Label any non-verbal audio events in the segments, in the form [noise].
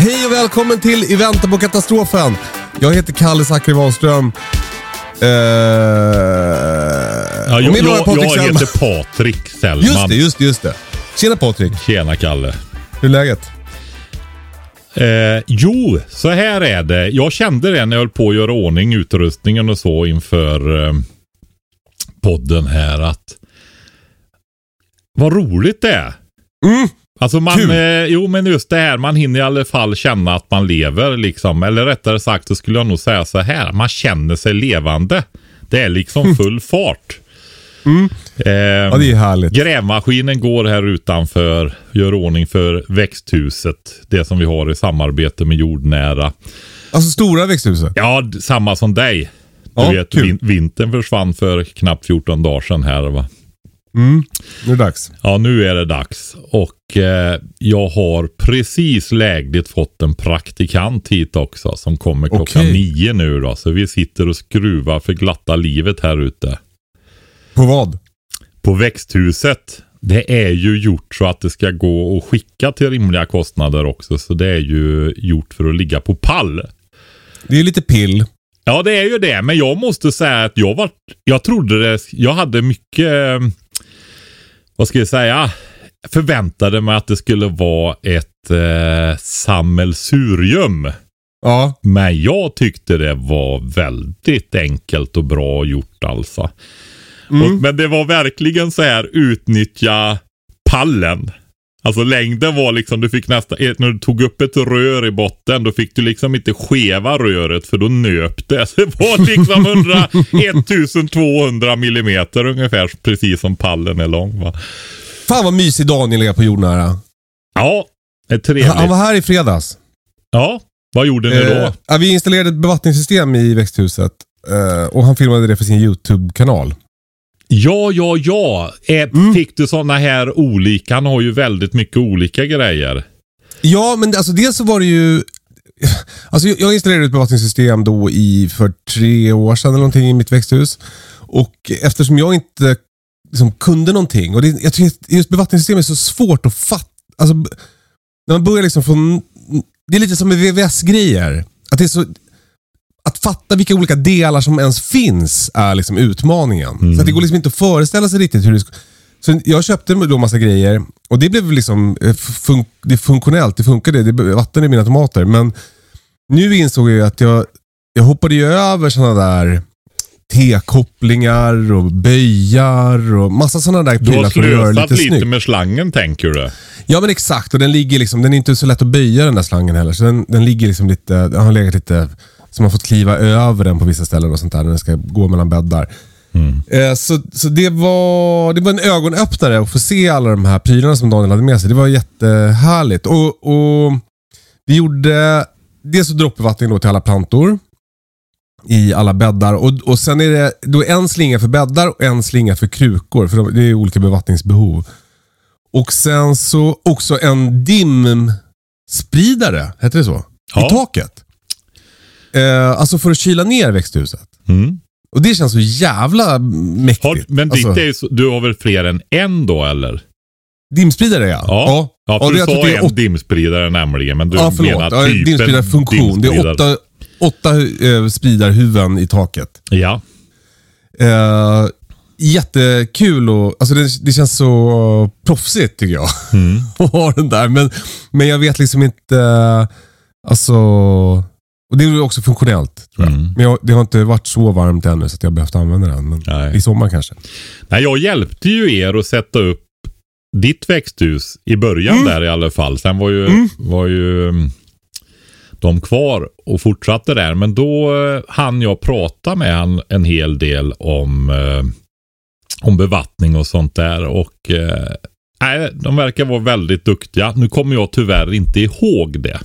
Hej och välkommen till I väntan på katastrofen. Jag heter Kalle Zackari Wahlström. Eh, Ja, jag, jag, jag Sellman. heter Patrik Sellman. Just det, just det, just det. Tjena Patrik, Tjena Kalle. hur är läget? Eh, jo, så här är det. Jag kände det när jag höll på att göra ordning utrustningen och så inför eh, podden här att vad roligt det är. Mm. Alltså man, Kul. eh, jo men just det här, man hinner i alla fall känna att man lever liksom. Eller rättare sagt så skulle jag nog säga så här, man känner sig levande. Det är liksom full fart. Eh, Mm. Ja, det är härligt. Grävmaskinen går här utanför, gör ordning för växthuset. Det som vi har i samarbete med jordnära. Alltså stora växthuset. Ja, samma som dig. Du Ja, vet, kul. vin- vintern försvann för knappt 14 dagar sedan här va. Mm. Nu är det dags. Ja, nu är det dags. Och eh, jag har precis lägligt fått en praktikant hit också som kommer klockan Okej. nio nu då. Så vi sitter och skruvar för glatta livet här ute. På vad? På växthuset. Det är ju gjort så att det ska gå att skicka till rimliga kostnader också. Så det är ju gjort för att ligga på pall. Det är lite pill. Ja, det är ju det. Men jag måste säga att jag var... Jag trodde det... Jag hade mycket... Vad ska jag säga? Förväntade mig att det skulle vara ett eh, sammelsurium. Ja. Men jag tyckte det var väldigt enkelt och bra gjort alltså. Mm. Och, men det var verkligen så här utnyttja pallen. Alltså längden var liksom, du fick nästan, eh, när du tog upp ett rör i botten, då fick du liksom inte skeva röret för då nöp det. Så [laughs] det var liksom 100, 1200 [laughs] millimeter ungefär, precis som pallen är lång va. Fan vad mysig Daniel är på jordnära. Ja, det är trevligt. han var här i fredags. Ja, vad gjorde ni då? Eh, ja, vi installerade ett bevattningssystem i växthuset. eh, och han filmade det för sin YouTube-kanal. Ja, ja, ja. Eh, Mm. Fick du sådana här olika? Han har ju väldigt mycket olika grejer. Ja, men alltså dels så var det ju... Alltså jag- installerade ett bevattningssystem då i för tre år sedan eller någonting i mitt växthus. Och eftersom jag inte liksom, kunde någonting. Och det, jag tycker att just bevattningssystem är så svårt att fatta. Alltså, när man börjar liksom från... Det är lite som med VVS-grejer. Att det är så... Att fatta vilka olika delar som ens finns är liksom utmaningen. Så att det går liksom inte att föreställa sig riktigt hur det ska... Så jag köpte då massa grejer och det blev liksom eh, fun det funktionellt, det funkade, det är vatten i mina tomater. Men nu insåg jag att jag, jag hoppade ju över sådana där T-kopplingar och böjar och massa sådana där Du har prylar för att göra det slösat lite lite, snyggt. med slangen tänker du? Ja men exakt, och den ligger liksom, den är inte så lätt att böja den där slangen heller. Så den, den ligger liksom lite, den har legat lite, så man har fått kliva över den på vissa ställen och sånt där när den ska gå mellan bäddar. Eh, så så det, var, det var en ögonöppnare att få se alla de här prylarna som Daniel hade med sig. Det var jättehärligt. Och, och vi gjorde dels så droppbevattning då till alla plantor i alla bäddar. Och, och Sen är det då en slinga för bäddar och en slinga för krukor. För de- det är olika bevattningsbehov. Och sen så också en dimspridare, heter det så? Ja. I taket. Eh, alltså för att kyla ner växthuset. Mm. Och det känns så jävla mäktigt. Har, men alltså, ditt är ju så, du har väl fler än en då eller? Dimspridare ja. Ja. Ja, för det- du sa är en åt- dimspridare nämligen. Men du Ja, förlåt. menar Ja, typen dimspridarfunktion. Det är dimspridare. åtta, åtta eh, spridarhuvuden i taket. Ja. Eh, jättekul och alltså det, det känns så proffsigt tycker jag. Mm. [laughs] att ha den där. Men, men jag vet liksom inte, alltså, och det är också funktionellt. Tror jag. Mm. Men jag, det har inte varit så varmt ännu så att jag behövt använda den. Men Nej. i sommar kanske. Nej, jag hjälpte ju er att sätta upp ditt växthus i början Mm. där i alla fall. Sen var ju, var ju mm, de kvar och fortsatte där. Men då eh, hann jag prata med han en hel del om, eh, om bevattning och sånt där. Och eh, nej, de verkar vara väldigt duktiga. Nu kommer jag tyvärr inte ihåg det.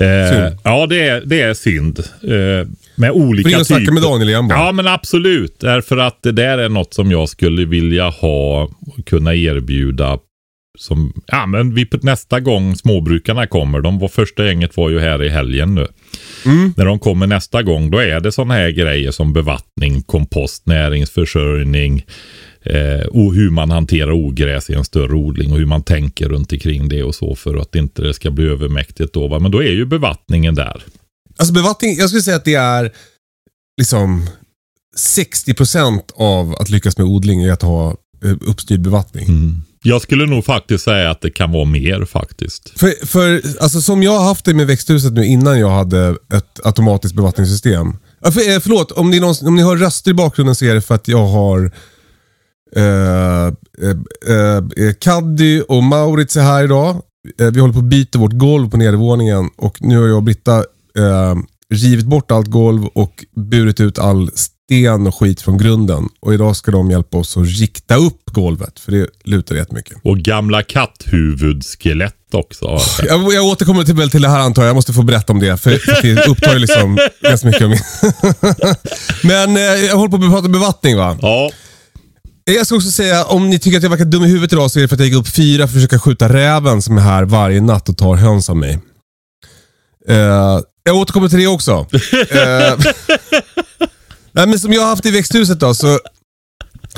Eh, ja, det är, det är synd. Eh, med olika Får in och snacka typer. med Daniel igen bara. Ja, men absolut. Därför att det där är något som jag skulle vilja ha och kunna erbjuda. Som, ja, men vi, nästa gång småbrukarna kommer, de var, första gänget var ju här i helgen nu. Mm. När de kommer nästa gång, då är det sådana här grejer som bevattning, kompost, näringsförsörjning, eh, och hur man hanterar ogräs i en större odling och hur man tänker runt omkring det och så för att inte det ska bli övermäktigt då. Va? Men då är ju bevattningen där. Alltså bevattning, jag skulle säga att det är liksom 60% av att lyckas med odling är att ha eh, uppstyrd bevattning. Jag skulle nog faktiskt säga att det kan vara mer faktiskt. För, för alltså, som jag har haft det med växthuset nu innan jag hade ett automatiskt bevattningssystem. För, eh, förlåt, om ni, någon, om ni hör röster i bakgrunden så är det för att jag har eh, eh, eh, Kaddy och Maurits är här idag. Eh, vi håller på att byta vårt golv på nedervåningen och nu har jag och Britta eh, rivit bort allt golv och burit ut all sten och skit från grunden. Och idag ska de hjälpa oss att rikta upp golvet för det lutar jättemycket. Och gamla katthuvudsskelett också. jag. Jag, återkommer till, till det här antar jag. Jag måste få berätta om det. För, för det upptar ju liksom [laughs] ganska mycket av min... [laughs] Men eh, jag håller på att prata bevattning va? Ja, Jag ska också säga, om ni tycker att jag verkar dum i huvudet idag så är det för att jag gick upp fyra för att försöka skjuta räven som är här varje natt och tar höns av mig. Eh, jag återkommer till det också. [laughs] Eh, nej, men som jag har haft i växthuset då, så,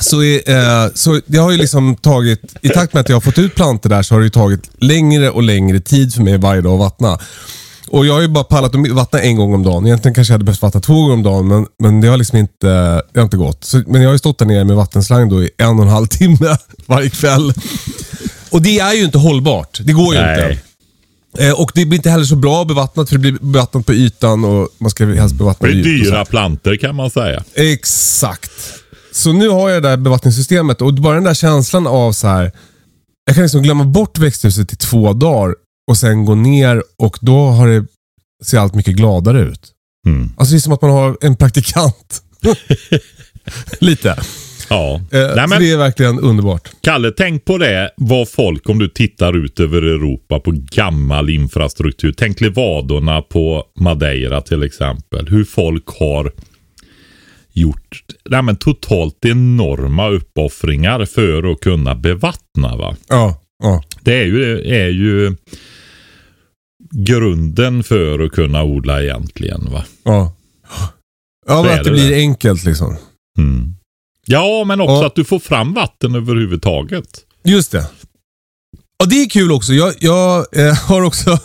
så, är, eh, så det har ju liksom tagit, i takt med att jag har fått ut plantor där så har det tagit längre och längre tid för mig varje dag att vattna. Och jag har ju bara pallat att vattna en gång om dagen. Egentligen kanske jag hade behövt vattna två gånger om dagen, men, men det har liksom inte, det har inte gått. Så, men jag har ju stått där nere med vattenslang då i en och en halv timme [laughs] varje kväll. Och det är ju inte hållbart. Det går ju Nej. inte. Eh, och det blir inte heller så bra bevattnat för det blir bevattnat på ytan och man ska helst bevattna det är dyra planter kan man säga. Exakt. Så nu har jag det där bevattningssystemet och bara den där känslan av så här. Jag kan liksom glömma bort växthuset i två dagar och sen gå ner och då har det, ser allt mycket gladare ut. Mm. Alltså det är som att man har en praktikant. [laughs] Lite. Ja. Eh, Nej, men, det är verkligen underbart. Kalle, tänk på det vad folk, om du tittar ut över Europa på gammal infrastruktur. Tänk Levadorna på Madeira till exempel. Hur folk har gjort nej, men totalt enorma uppoffringar för att kunna bevattna. Va? Ja, ja. Det är ju, är ju grunden för att kunna odla egentligen. Va? Ja, ja men att det det blir det. enkelt liksom. Mm. Ja, men också Ja. att du får fram vatten överhuvudtaget. Just det. Och det är kul också. Jag, jag eh, [laughs] har också, [laughs]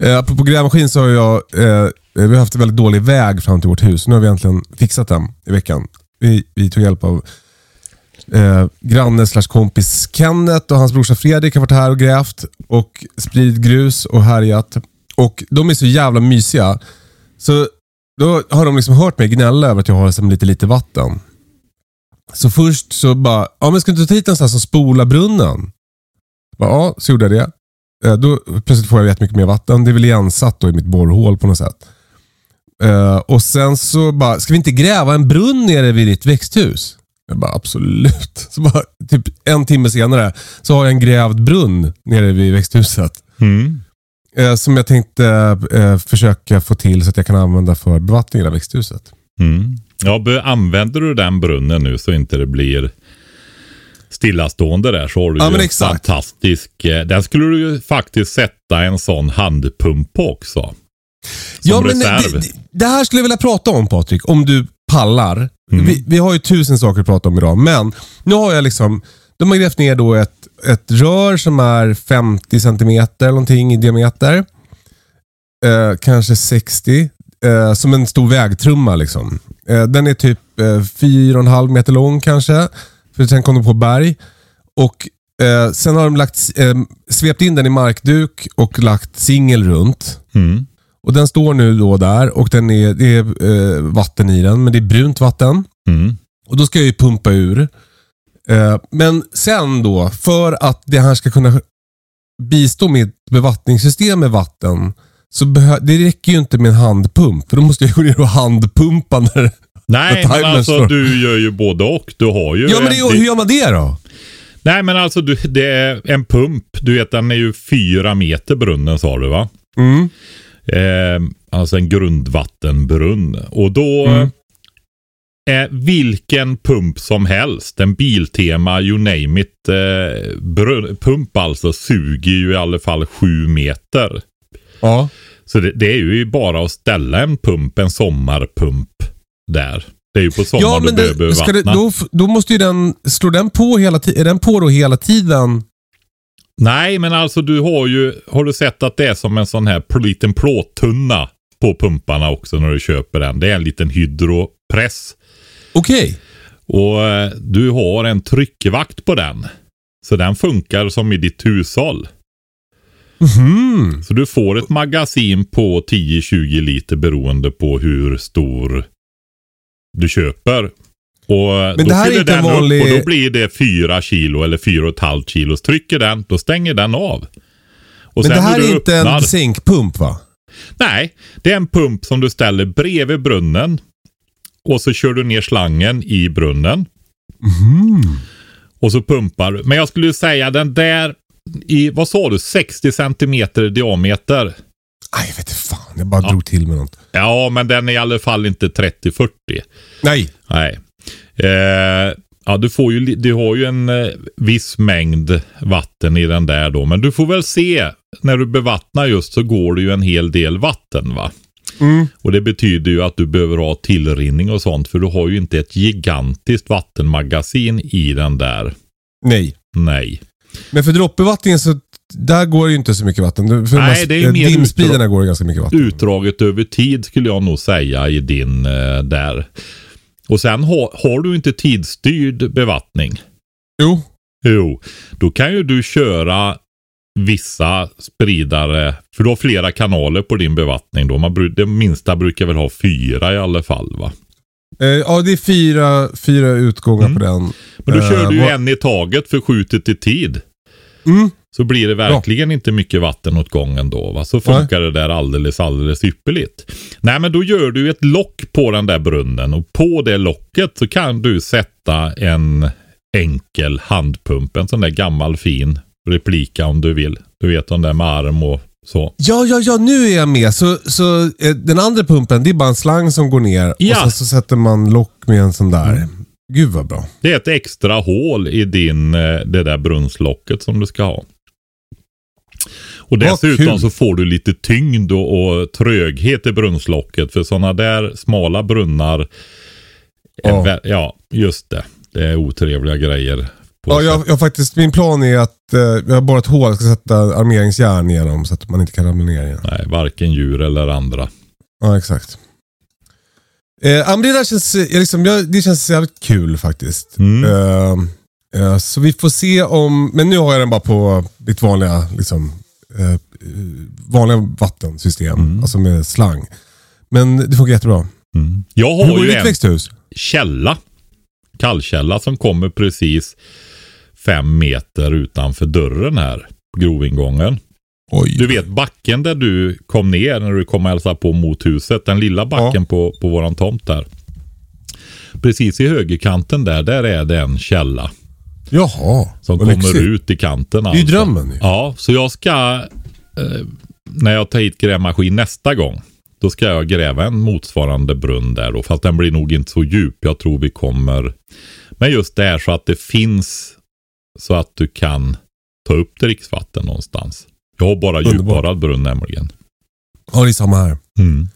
eh, apropå grävmaskin så har jag, eh, vi har haft en väldigt dålig väg fram till vårt hus. Nu har vi äntligen fixat den i veckan. Vi, vi tog hjälp av eh, granne slash kompis Kenneth och hans brorsa Fredrik har varit här och grävt och spridit grus och härjat. Och de är så jävla mysiga. Så då har de liksom hört mig gnälla över att jag har liksom lite lite vatten. Så först så bara, ja men ska du inte ta hit en sån här som spolar brunnen? Bara, ja, så gjorde jag det. Eh, Då plötsligt får jag jättemycket mer vatten. Det är väl igensatt då i mitt borrhål på något sätt. Eh, och sen så bara, ska vi inte gräva en brunn nere vid ditt växthus? Jag bara, absolut. Så bara, typ en timme senare så har jag en grävd brunn nere vid växthuset. Mm. Eh, som jag tänkte eh, försöka få till så att jag kan använda för bevattningen av växthuset. Mm. Ja, använder du den brunnen nu så inte det blir stillastående där så har du Ja, ju men en exakt. fantastisk... eh, Den skulle du ju faktiskt sätta en sån handpump på också. Som Ja, men reserv. det, det- det här skulle jag vilja prata om Patrik, om du pallar. Mm. Vi, vi har ju tusen saker att prata om idag, men nu har jag liksom, de har grävt ner då ett, ett rör som är 50 cm eller någonting i diameter. Eh, kanske 60. Eh, som en stor vägtrumma liksom. Eh, den är typ eh, fyra och en halv meter lång kanske. För sen kom de på berg. Och eh, Sen har de lagt, eh, svept in den i markduk och lagt singel runt. Mm. Och Den står nu då där och den är, det är eh, vatten i den, men det är brunt vatten. Mm. Och Då ska jag ju pumpa ur. Eh, men sen då, för att det här ska kunna bistå mitt bevattningssystem med vatten, så det räcker ju inte med en handpump. För då måste jag gå ner och handpumpa när... Nej, men alltså står. du gör ju både och. Du har ju Ja, men det, en, hur gör man det då? Nej, men alltså du, det är en pump. Du vet, den är ju fyra meter brunnen sa du va? Mm. Eh, alltså en grundvattenbrunn. Och då Mm. är vilken pump som helst, en Biltema, you name it, eh, brunn, pump alltså, suger ju i alla fall sju meter. Ja. Så det, det är ju bara att ställa en pump, en sommarpump där. Det är ju på sommaren Ja, du men behöver det, det, vattna. då, då måste ju den... Slår den på hela tiden? Är den på då hela tiden? Nej, men alltså du har ju, har du sett att det är som en sån här liten plåttunna på pumparna också när du köper den. Det är en liten hydropress. Okej. Och eh, du har en tryckvakt på den. Så den funkar som i ditt hushåll. Mhm. Så du får ett magasin på 10-20 liter beroende på hur stor du köper. Och Men det här är inte en vanlig- och då blir det 4 kilo eller 4,5 kilo. Trycker den, då stänger den av. Och Men det här är inte öppnar- en sänkpump va? Nej, det är en pump som du ställer bredvid brunnen. Och så kör du ner slangen i brunnen. Mhm. Och så pumpar du. Men jag skulle säga den där i, vad sa du, 60 centimeter diameter. Nej, jag vet inte fan. Jag bara drog till med något. Ja, men den är i alla fall inte 30-40. Nej. Nej. Eh, ja, du, får ju, du har ju en eh, viss mängd vatten i den där då. Men du får väl se. När du bevattnar just så går det ju en hel del vatten va. Mm. Och det betyder ju att du behöver ha tillrinning och sånt. För du har ju inte ett gigantiskt vattenmagasin i den där. Nej. Nej. Men för droppbevattningen så där går ju inte så mycket vatten. För Nej, det är ju mer Dimspridarna går det ganska mycket vatten. Utdraget över tid skulle jag nog säga i din eh, där. Och sen har, har du inte tidsstyrd bevattning. Jo. Jo, då kan ju du köra vissa spridare, för du har flera kanaler på din bevattning då. Man, det minsta brukar väl ha fyra i alla fall va? Eh, ja, det är fyra, fyra utgångar Mm. på den. Men då Eh, kör du ju vad- en i taget förskjutet i tid. Mm. Så blir det verkligen inte mycket vatten åt gången då. Va? Så funkar det där alldeles, alldeles ypperligt. Nej, men då gör du ett lock på den där brunnen och på det locket så kan du sätta en enkel handpump. En sån där gammal fin replika om du vill. Du vet den där med arm och så. Ja, ja, ja, nu är jag med. Så, så eh, den andra pumpen, det är bara en slang som går ner Ja. och sen så sätter man lock med en sån där. Gud vad bra. Det är ett extra hål i din, eh, det där brunnslocket som du ska ha. Och dessutom så får du lite tyngd och, och tröghet i brunnslocket. För sådana där smala brunnar, Ja. ja just det. Det är otrevliga grejer. Ja, jag, jag faktiskt, min plan är att eh, jag har borrat hål, jag ska sätta armeringsjärn igenom så att man inte kan ramla ner igen. Nej, varken djur eller andra. Ja, exakt. Eh, det där känns, eh, liksom, jag, det känns jävligt kul faktiskt. Mm. Eh, eh, så vi får se om, men nu har jag den bara på ditt vanliga, liksom, eh, vanliga vattensystem, Mm. alltså med slang. Men det funkar jättebra. Mm. Jag Hur har går ju ditt växthus? källa, kallkälla som kommer precis fem meter utanför dörren här. Grovingången. Oj. Du vet backen där du kom ner när du kom och hälsade på mot huset. Den lilla backen på, på våran tomt där. Precis i högerkanten där, där är det en källa. Jaha, Som kommer lyxigt. ut i kanten. Det är ju alltså. drömmen ju. Ja, så jag ska, eh, när jag tar hit grävmaskin nästa gång, då ska jag gräva en motsvarande brunn där då. Fast den blir nog inte så djup. Jag tror vi kommer, men just det här så att det finns så att du kan ta upp dricksvatten någonstans. Jag har bara djupborrad brunn nämligen. Ja, det är samma här. Mm.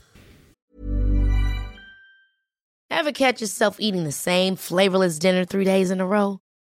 Ever catch yourself eating the same flavorless dinner three days in a row?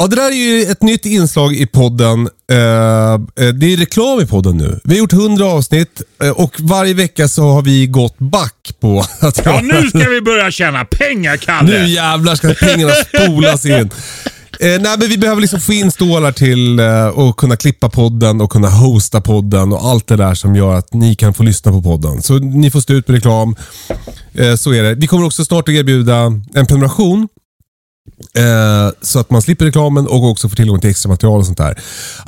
Ja, det där är ju ett nytt inslag i podden. Eh, eh, det är reklam i podden nu. Vi har gjort 100 avsnitt eh, och varje vecka så har vi gått back på [laughs] att... Ja, nu ska vi börja tjäna pengar, Kalle! Nu jävlar ska pengarna spolas in. [laughs] Eh, nej, men vi behöver liksom få in stålar till att kunna klippa podden och kunna hosta podden och allt det där som gör att ni kan få lyssna på podden. Så ni får stå ut med reklam. Så är det. Vi kommer också snart att erbjuda en prenumeration Eh, så att man slipper reklamen och också får tillgång till extra material och sånt där.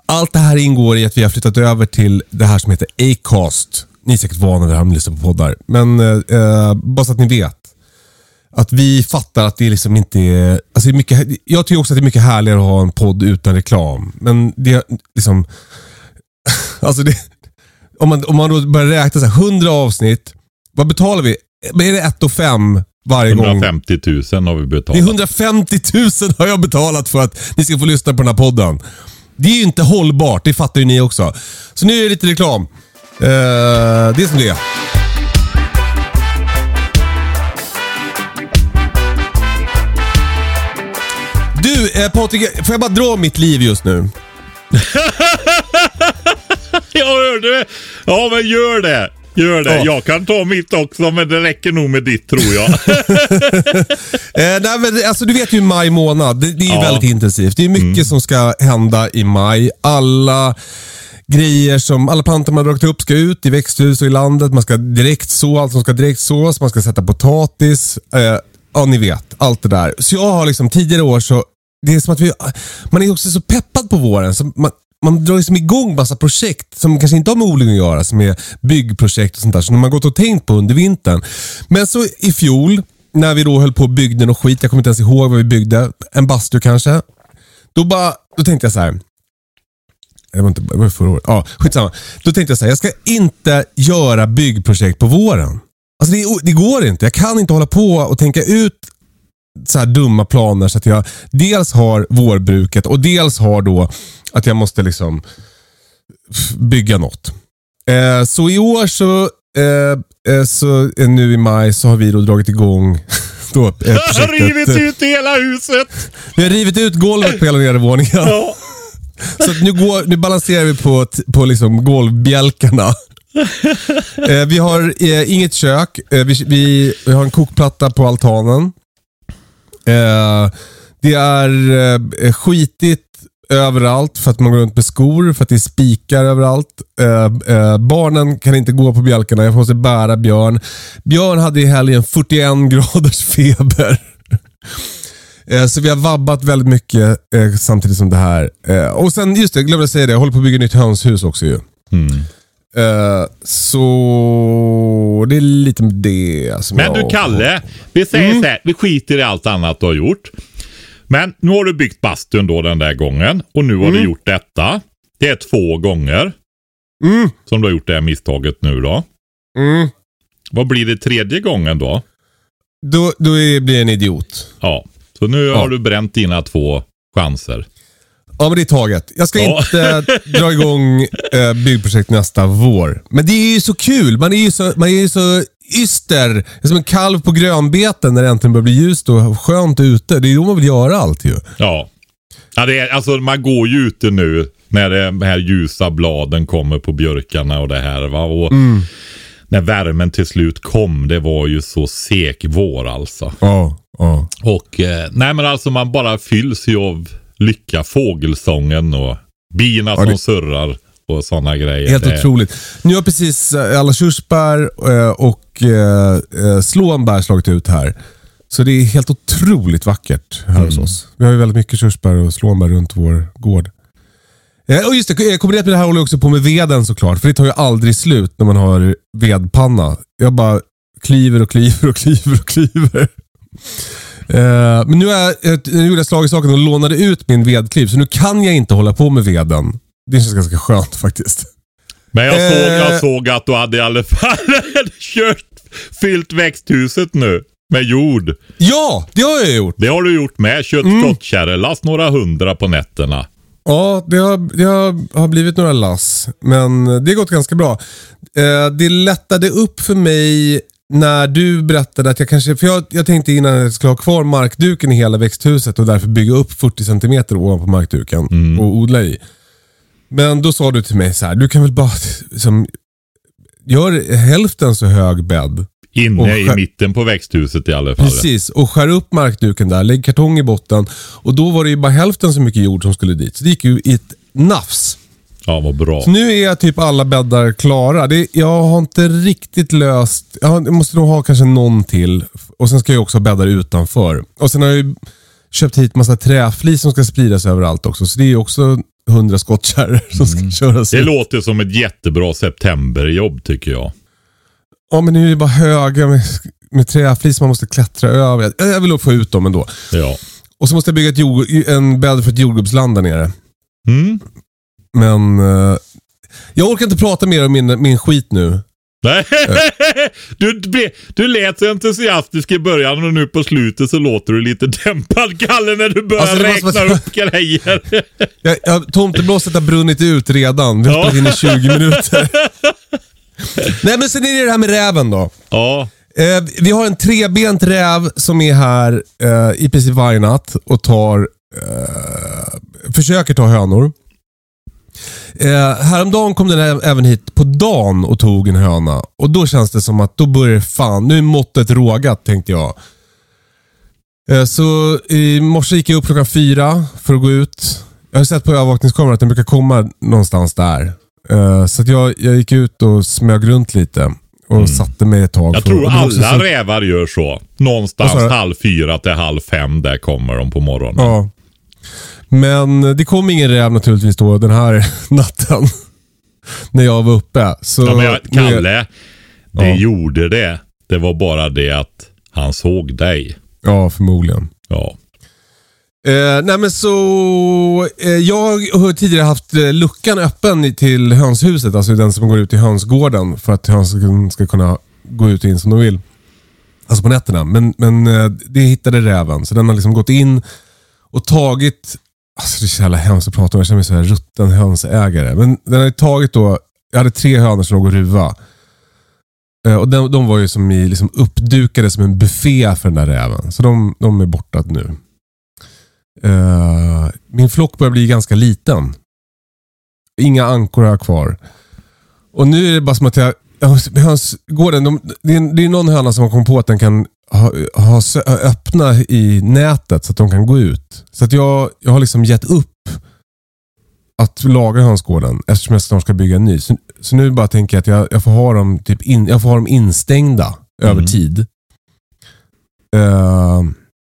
Allt det här ingår i att vi har flyttat över till det här som heter Acast. Ni är säkert vana vid det här med att lyssna på poddar. Men eh, eh, bara så att ni vet. Att vi fattar att det liksom inte är... Alltså det är mycket, jag tycker också att det är mycket härligare att ha en podd utan reklam. Men det är liksom... [laughs] alltså det, om, man, om man då börjar räkna så här, 100 avsnitt. Vad betalar vi? Är det 1 och 5 varje 150 000 har vi betalat. Det är 150 000 har jag betalat för att ni ska få lyssna på den här podden. Det är ju inte hållbart, det fattar ju ni också. Så nu är det lite reklam. Uh, det är som det är. Du, eh, Patrik, får jag bara dra mitt liv just nu? [laughs] jag hörde det. Ja, men gör det. Gör det. Ja. Jag kan ta mitt också, men det räcker nog med ditt tror jag. [laughs] eh, nej, men, alltså, du vet ju maj månad. Det, det är ja. väldigt intensivt. Det är mycket mm. som ska hända i maj. Alla grejer som alla plantor man har dragit upp ska ut i växthus och i landet. Man ska direkt så allt som ska direkt sås. Man ska sätta potatis. Eh, ja, ni vet. Allt det där. Så jag har liksom tidigare år så det är som att vi, man är också så peppad på våren. Så man, man drar liksom igång massa projekt som kanske inte har med odling att göra, som är byggprojekt och sånt där, som man gått och tänkt på under vintern. Men så i fjol, när vi då höll på och byggde något skit, jag kommer inte ens ihåg vad vi byggde, en bastu kanske. Då, bara, då tänkte jag så här. Det var inte det var förra året. Ja, skitsamma. Då tänkte jag så här, jag ska inte göra byggprojekt på våren. Alltså det, det, går inte. Jag kan inte hålla på och tänka ut så här dumma planer så att jag dels har vårbruket och dels har då att jag måste liksom bygga något. Eh, så i år så, eh, eh så eh, nu i maj så har vi då dragit igång [laughs] då, eh, projektet. har rivit ut hela huset! Vi har rivit ut golvet på hela nedervåningen. Ja. [laughs] Så nu, går, nu balanserar vi på, på liksom golvbjälkarna. eh, vi har eh, inget kök. Eh, vi, vi, vi, har en kokplatta på altanen. Eh, det är eh, skitigt överallt för att man går runt med skor, för att det är spikar överallt. Eh, eh, barnen kan inte gå på bjälkarna, jag måste bära Björn. Björn hade i helgen 41 graders feber. [laughs] Eh, så vi har vabbat väldigt mycket eh, samtidigt som det här. Eh, och sen, just det, jag glömde säga det. Jag håller på att bygga nytt hönshus också ju. Mm. Uh, så det är lite med det som Men du Kalle, vi säger mm. så här, vi skiter i allt annat du har gjort. Men nu har du byggt bastun då den där gången och nu har mm. du gjort detta. Det är två gånger mm. som du har gjort det här misstaget nu då. Mm. Vad blir det tredje gången då? Då, då blir jag en idiot. Ja, så nu ja. har du bränt dina två chanser. Ja, men det är taget. Jag ska Ja. inte dra igång eh, byggprojekt nästa vår. Men det är ju så kul. Man är ju så, man är ju så yster. Som en kalv på grönbeten när det äntligen börjar bli ljust och skönt ute. Det är då man vill göra allt ju. Ja. ja det är, alltså man går ju ute nu när de här ljusa bladen kommer på björkarna och det här. Va? Och När värmen till slut kom, det var ju så sek vår alltså. Ja, ja. Och eh, nej men alltså man bara fylls ju av lycka, fågelsången och bina som det- surrar och sådana grejer. Helt Det- otroligt. Nu har precis eh, alla körsbär eh, och eh, slånbär slagit ut här. Så det är helt otroligt vackert här hos oss. Vi har ju väldigt mycket körsbär och slånbär runt vår gård. Och just det, kombinerat med det här håller jag också på med veden såklart. För det tar ju aldrig slut när man har vedpanna. Jag bara kliver och kliver och kliver och kliver. Eh, men nu, är, jag- eh, nu gjorde jag slag i saken och lånade ut min vedkliv. Så nu kan jag inte hålla på med veden. Det känns ganska skönt faktiskt. Men jag, Eh. såg, jag såg att du hade i alla fall [laughs] kört, fyllt växthuset nu med jord. Ja, det har jag gjort. Det har du gjort med. Kört Mm. skottkärrelast några hundra på nätterna. Ja, det har, det har, har blivit några lass. Men det har gått ganska bra. Eh, det lättade upp för mig när du berättade att jag kanske... För jag, jag tänkte innan att jag skulle ha kvar markduken i hela växthuset och därför bygga upp 40 cm ovanpå markduken och odla i. Men då sa du till mig så här, du kan väl bara som, gör hälften så hög bädd. Inne i mitten på växthuset i alla fall. Precis, och skär upp markduken där, lägg kartong i botten. Och då var det ju bara hälften så mycket jord som skulle dit. Så det gick ju i ett nafs. Ja, vad bra. Så nu är typ alla bäddar klara. Det, jag har inte riktigt löst... Jag, har, jag måste nog ha kanske någon till. Och sen ska jag också ha bäddar utanför. Och sen har jag ju köpt hit massa träflis som ska spridas överallt också. Så det är också hundra skottkärror [laughs] som ska köras Det ut. låter som ett jättebra septemberjobb tycker jag. Ja, men nu är det bara höga med, med träflis man måste klättra över. Jag, jag vill nog få ut dem ändå. Ja. Och så måste jag bygga jord, en bädd för ett jordgubbsland där nere. Mm. Men eh, jag orkar inte prata mer om min, min skit nu. Nej. Du, du, du lät så entusiastisk i början och nu på slutet så låter du lite dämpad Kalle när du börjar Alltså, räkna upp grejer. [laughs] Jag, jag, tomteblåset har brunnit ut redan. Vi har Ja. spelat in i 20 minuter. [laughs] Nej men sen är det det här med räven då. ja. Eh, vi har en trebent räv som är här eh, i princip varje natt och tar, eh, försöker ta hönor. Eh, häromdagen kom den även hit på dagen och tog en höna. Och då känns det som att då börjar fan, nu är måttet rågat tänkte jag. Eh, så i morse gick jag upp klockan fyra för att gå ut. Jag har sett på övervakningskameran att den brukar komma någonstans där. Eh, så jag, jag gick ut och smög runt lite. Och satte mig ett tag. Mm. Jag tror alla så- rävar gör så. Någonstans halv fyra till halv fem, där kommer de på morgonen. Ja. Men det kom ingen räv naturligtvis då den här [laughs] natten. när jag var uppe. Så Ja, men jag, Kalle, det Ja. gjorde det. Det var bara det att han såg dig. Ja, förmodligen. Ja. Eh, nej men så, eh, jag har tidigare haft eh, luckan öppen till hönshuset, alltså den som går ut i hönsgården för att hönsen ska kunna gå ut och in som de vill. Alltså på nätterna. Men, men eh, det hittade räven, så den har liksom gått in och tagit, alltså det är så jävla hemskt att prata om, jag känner mig som en rutten hönsägare. Men den har ju tagit då, jag hade tre hönor som låg och ruva. Eh, och de, de var ju som i, liksom uppdukade som en buffé för den där räven. Så de, de är borta nu. Uh, min flock börjar bli ganska liten. Inga ankor har jag kvar. Och nu är det bara som att jag... jag- Hönsgården, de, det, är, det är någon höna som har kommit på att den kan ha, ha, öppna i nätet så att de kan gå ut. Så att jag, jag har liksom gett upp att laga hönsgården eftersom jag snart ska bygga en ny. Så, så nu bara tänker jag att jag, jag, får, ha dem typ in, jag får ha dem instängda över Mm. tid. Eh,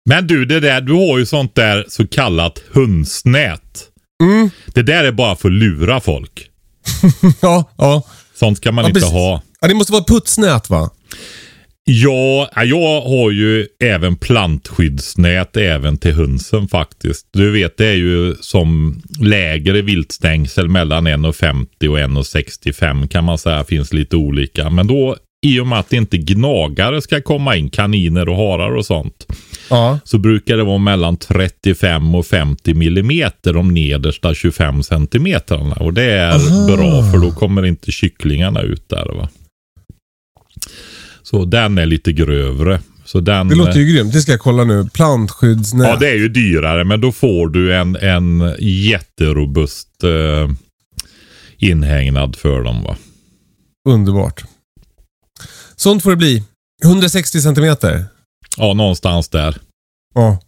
Men du, det där, du har ju sånt där så kallat hönsnät. mm, Det där är bara för att lura folk. [laughs] ja, ja. Sånt ska man Ja, inte precis. ha. Ja, det måste vara putsnät va? Ja, jag har ju även plantskyddsnät även till hönsen faktiskt. Du vet, det är ju som lägre viltstängsel mellan 1,50 och 1,65 kan man säga. Finns lite olika. Men då i och med att inte gnagare ska komma in, kaniner och harar och sånt. Ja. Så brukar det vara mellan 35 och 50 millimeter de nedersta 25 centimetrarna. Och det är bra för då kommer inte kycklingarna ut där. Va? Så den är lite grövre. Så den, Det låter ju grymt. Det ska jag kolla nu. Plantskyddsnät. Ja, det är ju dyrare, men då får du en, en jätterobust eh, inhägnad för dem. va. Underbart. Sånt får det bli. 160 centimeter. Ja, någonstans där. Ja.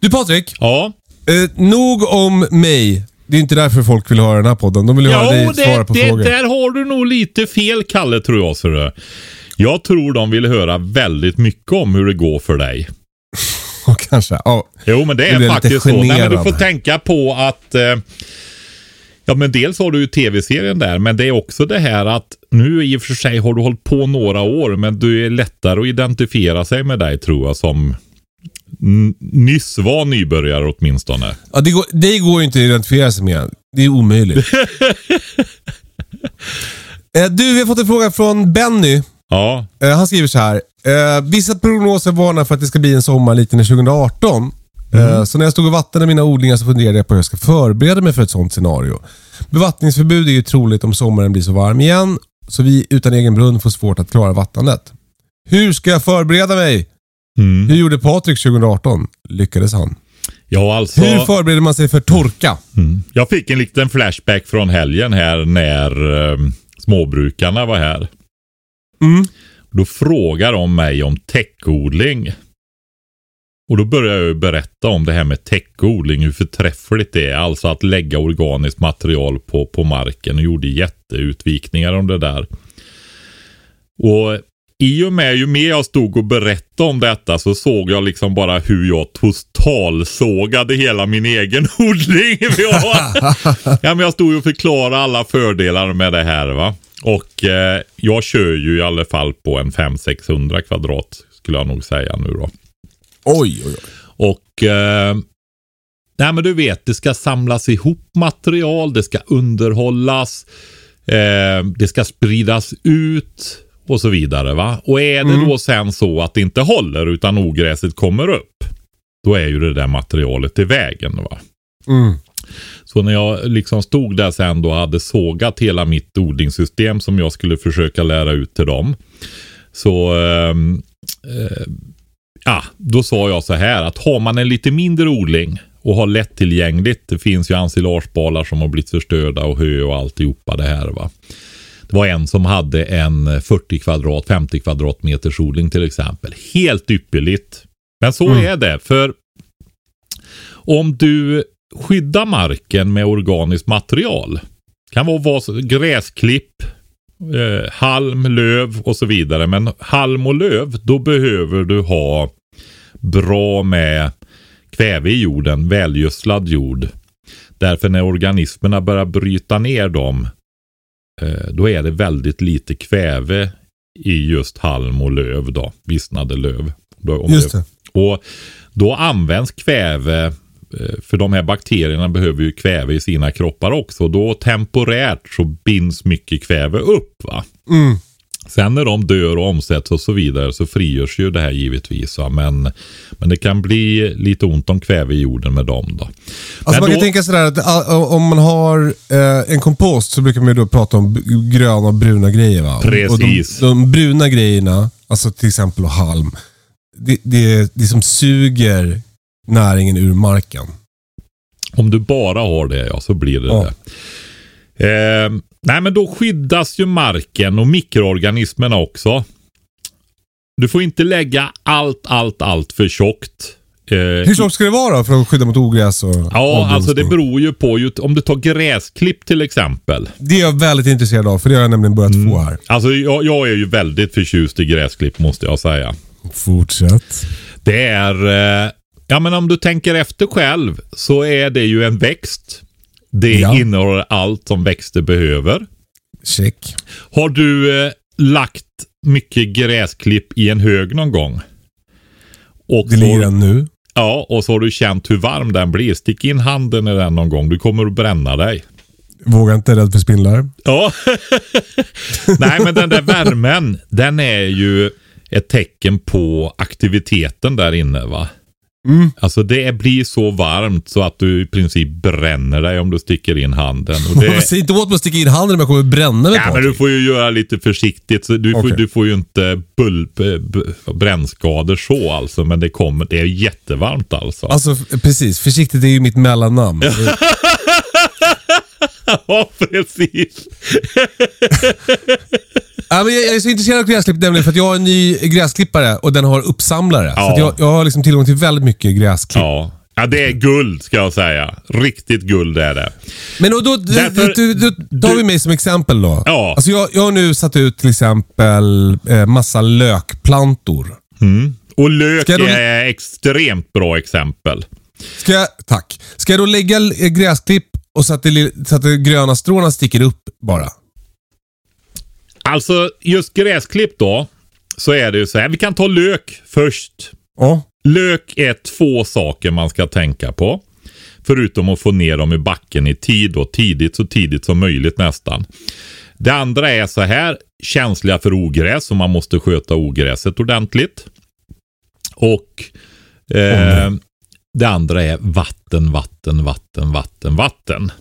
Du Patrik, Ja, eh, nog om mig. Det är inte därför folk vill höra den här podden. De vill ju höra dig svara på det, frågor. där har du nog lite fel, Kalle, tror jag. Så det. Jag tror de vill höra väldigt mycket om hur det går för dig. [laughs] Och kanske. Ja. Jo, men det är faktiskt så. Nej, men du får tänka på att eh, Ja, men dels har du ju tv-serien där, men det är också det här att nu i och för sig har du hållit på några år, men du är lättare att identifiera sig med dig tror jag som nyss var nybörjare åtminstone. Ja, det, går, det går ju inte att identifiera sig med. Det är omöjligt. [laughs] Eh, du, vi har fått en fråga från Benny. Ja, Eh, Han skriver så här. Eh, vissa prognoser varnar för att det ska bli en sommar liknande 2018. Eh, så när jag stod och vattnade mina odlingar så funderade jag på hur jag ska förbereda mig för ett sånt scenario. Bevattningsförbud är ju troligt om sommaren blir så varm igen, så vi utan egen brunn får svårt att klara vattnandet. Hur ska jag förbereda mig? mm. Hur gjorde Patrik 2018? Lyckades han? ja alltså. Hur förbereder man sig för torka? Mm. Jag fick en liten flashback från helgen här när eh, småbrukarna var här. Mm. Då frågar de mig om täckodling. Och då börjar jag berätta om det här med täckodling, hur förträffligt det är. Alltså att lägga organiskt material på, på marken och gjorde jätteutvikningar om det där. Och i och med ju mer jag stod och berättade om detta så såg jag liksom bara hur jag totalsågade hela min egen [laughs] odling. ja, men jag stod ju och förklarade alla fördelar med det här va. Och eh, jag kör ju i alla fall på en 500-600 kvadrat skulle jag nog säga nu då. Oj, oj, oj. Och eh, nej men du vet, det ska samlas ihop material, det ska underhållas, eh, det ska spridas ut och så vidare. va. Och är det då sen så att det inte håller utan ogräset kommer upp, då är ju det där materialet i vägen. va. Mm. Så när jag liksom stod där sen då och hade sågat hela mitt odlingssystem som jag skulle försöka lära ut till dem. Så ehm, eh, ja, då sa jag så här att har man en lite mindre odling och har lättillgängligt. Det finns ju ensilagebalar som har blivit förstörda och hö och alltihopa det här va. Det var en som hade en 40 kvadrat, 50 kvadratmeters odling till exempel. Helt ypperligt. Men så är det. För om du skyddar marken med organiskt material. Kan vara gräsklipp, eh, halm, löv och så vidare. Men halm och löv, då behöver du ha bra med kväve i jorden, välgödslad jord. Därför när organismerna börjar bryta ner dem, eh, då är det väldigt lite kväve i just halm och löv då, vissnade löv. Då, Just det. och då används kväve, för de här bakterierna behöver ju kväve i sina kroppar också. Då temporärt så binds mycket kväve upp. va. Mm. Sen när de dör och omsätts och så vidare så frigörs ju det här givetvis. Va? Men, men det kan bli lite ont om kväve i jorden med dem. Då. Alltså Men man kan då- tänka sådär att ah, om man har eh, en kompost så brukar man ju då prata om gröna och bruna grejer va? Precis. Och de, de bruna grejerna, alltså till exempel halm, det, det, det som suger näringen ur marken. Om du bara har det, ja, så blir det Ja. det. Eh, nej, men då skyddas ju marken och mikroorganismerna också. Du får inte lägga allt, allt, allt för tjockt. Eh, Hur tjockt ska det vara för att skydda mot ogräs och Ja, alltså det beror ju på. ju- Om du tar gräsklipp till exempel. Det är jag väldigt intresserad av, för det har jag nämligen börjat Mm. få här. Alltså jag, jag är ju väldigt förtjust i gräsklipp måste jag säga. Fortsätt. Det är, eh, ja men om du tänker efter själv så är det ju en växt. Det Ja. innehåller allt som växter behöver. Check. Har du eh, lagt mycket gräsklipp i en hög någon gång? Och Det ligger den nu. Ja, och så har du känt hur varm den blir. Stick in handen i den någon gång. Du kommer att bränna dig. Vågar inte, rädd för spindlar. Ja. [laughs] Nej, men den där värmen, den är ju ett tecken på aktiviteten där inne va. Mm. Alltså det blir så varmt så att du i princip bränner dig om du sticker in handen. Och det, [laughs] Säg inte åt mig att sticka in handen om jag kommer bränna mig ja, men du får ju göra lite försiktigt. Så du, får, Okej. du får ju inte bull, b, brännskador så alltså. Men det, kommer, det är jättevarmt alltså. Alltså precis, försiktigt är ju mitt mellannamn. [laughs] ja, precis. [laughs] Ja, men jag, jag är så intresserad av gräsklipp nämligen för att jag har en ny gräsklippare och den har uppsamlare. Så Ja. att jag, jag har liksom tillgång till väldigt mycket gräsklipp. Ja. ja, det är guld ska jag säga. Riktigt guld är det. Men och då, Därför- då, då, då tar du- vi mig som exempel då. Ja. Alltså jag, jag har nu satt ut till exempel eh, massa lökplantor. Och lök då- är extremt bra exempel. Ska jag, tack. Ska jag då lägga eh, gräsklipp och så att, det, så att de gröna stråna sticker upp bara? Alltså just gräsklipp då. Så är det ju så här. Vi kan ta lök först. Ja. Lök är två saker man ska tänka på. Förutom att få ner dem i backen i tid och tidigt, så tidigt som möjligt nästan. Det andra är så här, känsliga för ogräs, så man måste sköta ogräset ordentligt. Och eh, det andra är vatten, vatten, vatten, vatten, vatten.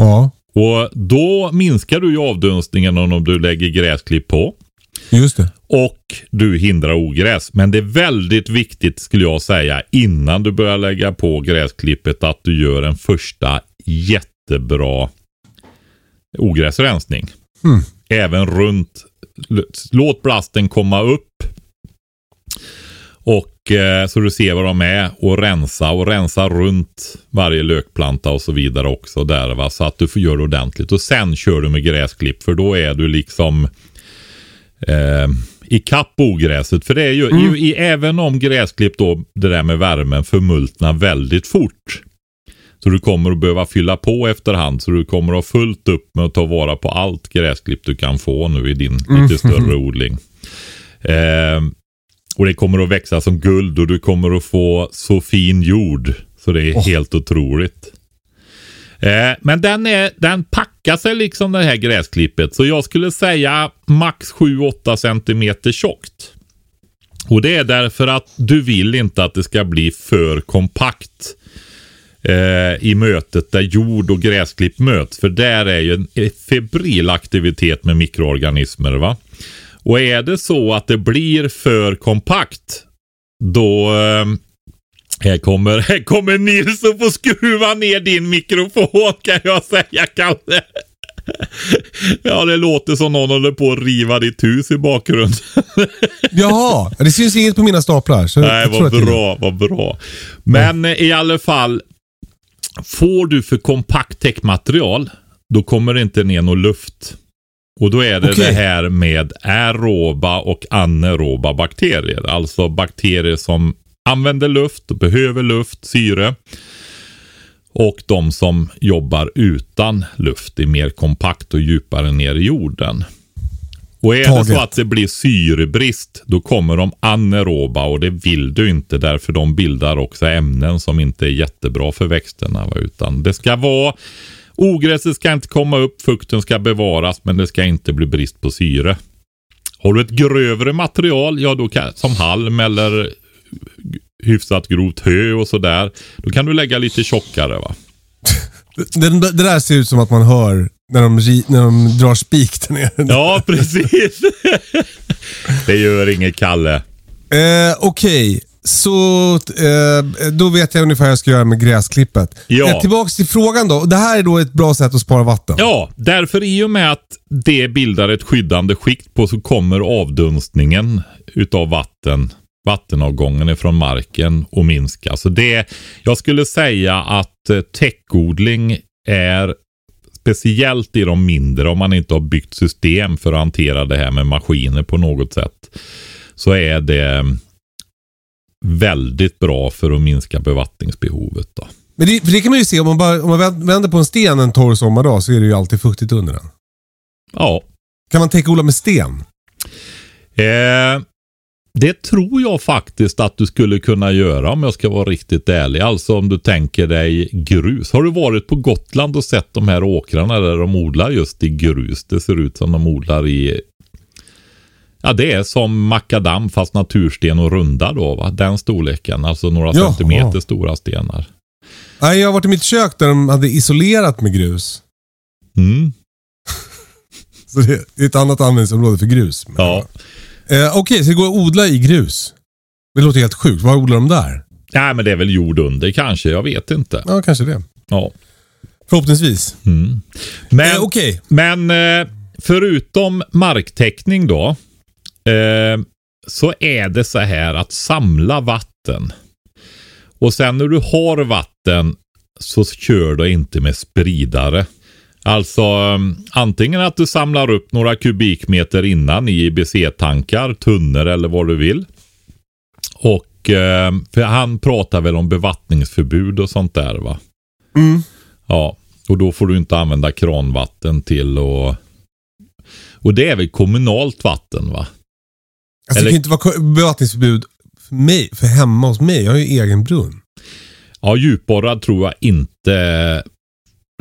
Ja, Och då minskar du ju avdunstningen om du lägger gräsklipp på. just det. Och du hindrar ogräs. Men det är väldigt viktigt skulle jag säga innan du börjar lägga på gräsklippet att du gör en första jättebra ogräsrensning. Mm. Även runt. Låt blasten komma upp. Och så du ser vad de är och rensa och rensa runt varje lökplanta och så vidare också där va. Så att du får göra det ordentligt. Och sen kör du med gräsklipp för då är du liksom eh, i kapp ogräset. För det är ju, Mm. i, i, även om gräsklipp då, det där med värmen förmultnar väldigt fort. Så du kommer att behöva fylla på efterhand. Så du kommer att ha fullt upp med att ta vara på allt gräsklipp du kan få nu i din Mm. lite större [laughs] odling. Eh, och det kommer att växa som guld och du kommer att få så fin jord. Så det är helt otroligt. Eh, men den, är, den packar sig liksom det här gräsklippet. Så jag skulle säga max 7-8 centimeter tjockt. Och det är därför att du vill inte att det ska bli för kompakt eh, i mötet där jord och gräsklipp möts. För där är ju en febril aktivitet med mikroorganismer. va. Och är det så att det blir för kompakt då eh, här kommer, [laughs] här kommer Nils att få skruva ner din mikrofon kan jag säga Kalle. [laughs] Ja, det låter som någon håller på att riva ditt hus i bakgrunden. [laughs] Jaha, det syns inget på mina staplar. Så Nej, vad det- bra, vad bra. Men eh, i alla fall, får du för kompakt täckmaterial, då kommer det inte ner någon luft. Och då är det Okej. det här med aeroba och anaeroba bakterier. Alltså bakterier som använder luft behöver luft, syre. Och de som jobbar utan luft är mer kompakt och djupare ner i jorden. Och är det Taget. så att det blir syrebrist, då kommer de anaeroba och det vill du inte därför de bildar också ämnen som inte är jättebra för växterna. Utan det ska vara, ogräset ska inte komma upp, fukten ska bevaras men det ska inte bli brist på syre. Har du ett grövre material, ja då kan, som halm eller hyfsat grovt hö och sådär, då kan du lägga lite tjockare va. [laughs] Det, det där ser ut som att man hör när de, när de drar spik där nere. Ja, precis. [laughs] det gör inget Kalle. Eh, Okej, så eh, då vet jag ungefär hur jag ska göra med gräsklippet. Ja. Eh, tillbaks till frågan då. Det här är då ett bra sätt att spara vatten. Ja, därför i och med att det bildar ett skyddande skikt på så kommer avdunstningen utav vatten, vattenavgången ifrån marken att minska. Så det, jag skulle säga att eh, täckodling är speciellt i de mindre, om man inte har byggt system för att hantera det här med maskiner på något sätt, så är det väldigt bra för att minska bevattningsbehovet. Då. Men det, för det kan man ju se, om man, bara, om man vänd- vänder på en sten en torr sommardag så är det ju alltid fuktigt under den. Ja, Kan man täckodla med sten? Eh, Det tror jag faktiskt att du skulle kunna göra om jag ska vara riktigt ärlig. Alltså om du tänker dig grus. Har du varit på Gotland och sett de här åkrarna där de odlar just i grus? Det ser ut som de odlar i Ja, det är som makadam fast natursten och runda då va? Den storleken. Alltså några Jaha. centimeter stora stenar. Nej, jag har varit i mitt kök där de hade isolerat med grus. Mm. [laughs] Så det är ett annat användningsområde för grus. Ja. Eh, Okej, så det går att odla i grus? Det låter helt sjukt. Vad odlar de där? Nej, men det är väl jord under kanske. Jag vet inte. Ja, kanske det. Ja. Förhoppningsvis. Men, Eh, Okej. men eh, förutom marktäckning då. Eh, så är det så här att samla vatten. Och sen när du har vatten så kör du inte med spridare. Alltså eh, antingen att du samlar upp några kubikmeter innan i IBC-tankar, tunnor eller vad du vill. Och eh, för han pratar väl om bevattningsförbud och sånt där va? Mm. Ja, och då får du inte använda kranvatten till och och det är väl kommunalt vatten va? Alltså, Eller- Det kan ju inte vara bevattningsförbud för mig, för hemma hos mig. Jag har ju egen brunn. Ja, djupborrad tror jag inte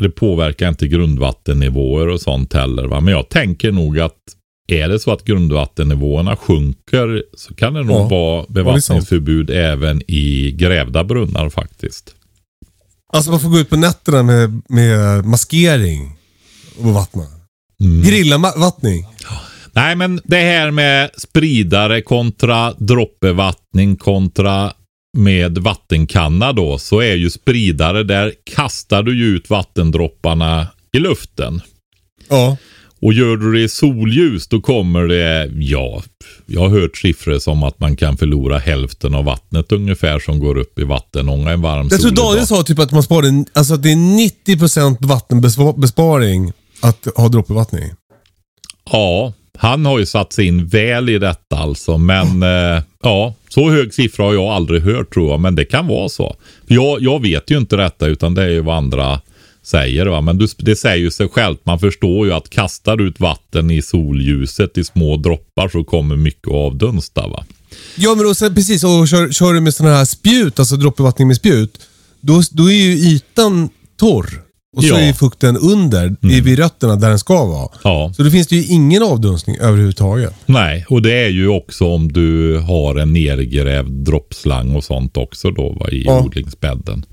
det påverkar inte grundvattennivåer och sånt heller. Va? Men jag tänker nog att är det så att grundvattennivåerna sjunker så kan det nog Ja, vara bevattningsförbud även i grävda brunnar faktiskt. Alltså man får gå ut på nätterna med, med maskering och vattna. Mm. Grillavattning. Nej, men det här med spridare kontra droppbevattning kontra med vattenkanna då, så är ju spridare, där kastar du ju ut vattendropparna i luften. Ja. Och gör du det i solljus då kommer det, ja, jag har hört siffror som att man kan förlora hälften av vattnet ungefär som går upp i vattenånga en varm Jag tror Daniel sa typ att man sparar, alltså att det är 90% vattenbesparing att ha droppbevattning. Ja, han har ju satt sig in väl i detta alltså. Men eh, ja, så hög siffra har jag aldrig hört tror jag. Men det kan vara så. Jag, jag vet ju inte detta utan det är ju vad andra säger. Va? Men du, det säger ju sig självt. Man förstår ju att kastar du ut vatten i solljuset i små droppar så kommer mycket att avdunsta. Va? Ja men och sen, precis, och kör, kör du med sådana här spjut, alltså droppbevattning med spjut, då, då är ju ytan torr. Och så Ja. är ju fukten under, i, vid rötterna där den ska vara. Ja. Så då finns det ju ingen avdunstning överhuvudtaget. Nej, och det är ju också om du har en nergrävd droppslang och sånt också då va, i Ja. odlingsbädden.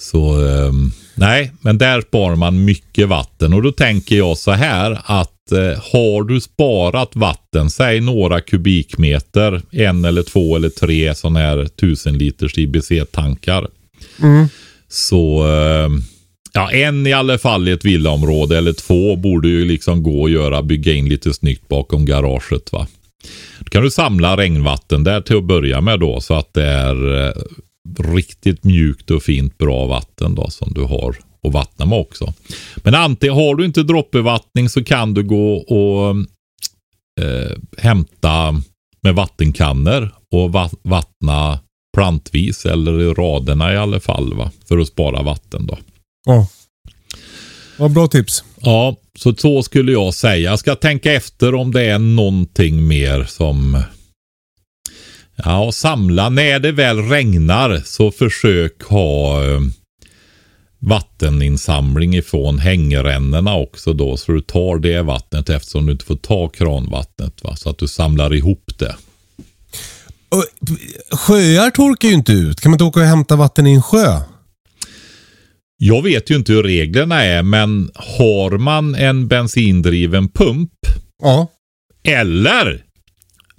Så ehm, nej, men där sparar man mycket vatten och då tänker jag så här att eh, har du sparat vatten, säg några kubikmeter, en eller två eller tre sådana här tusen liters IBC-tankar. Så ehm, Ja, en i alla fall i ett villaområde eller två borde ju liksom gå att göra, bygga in lite snyggt bakom garaget va. Då kan du samla regnvatten där till att börja med då så att det är eh, riktigt mjukt och fint bra vatten då som du har att vattna med också. Men antingen har du inte droppbevattning så kan du gå och eh, hämta med vattenkannor och va- vattna plantvis eller i raderna i alla fall va. För att spara vatten då. Ja. ja bra tips. Ja, så så skulle jag säga. Jag ska tänka efter om det är någonting mer som... Ja, samla. När det väl regnar så försök ha eh, vatteninsamling ifrån hängrännorna också då. Så du tar det vattnet eftersom du inte får ta kranvattnet. Va? Så att du samlar ihop det. Och, sjöar torkar ju inte ut. Kan man inte åka och hämta vatten i en sjö? Jag vet ju inte hur reglerna är men har man en bensindriven pump Ja. Eller,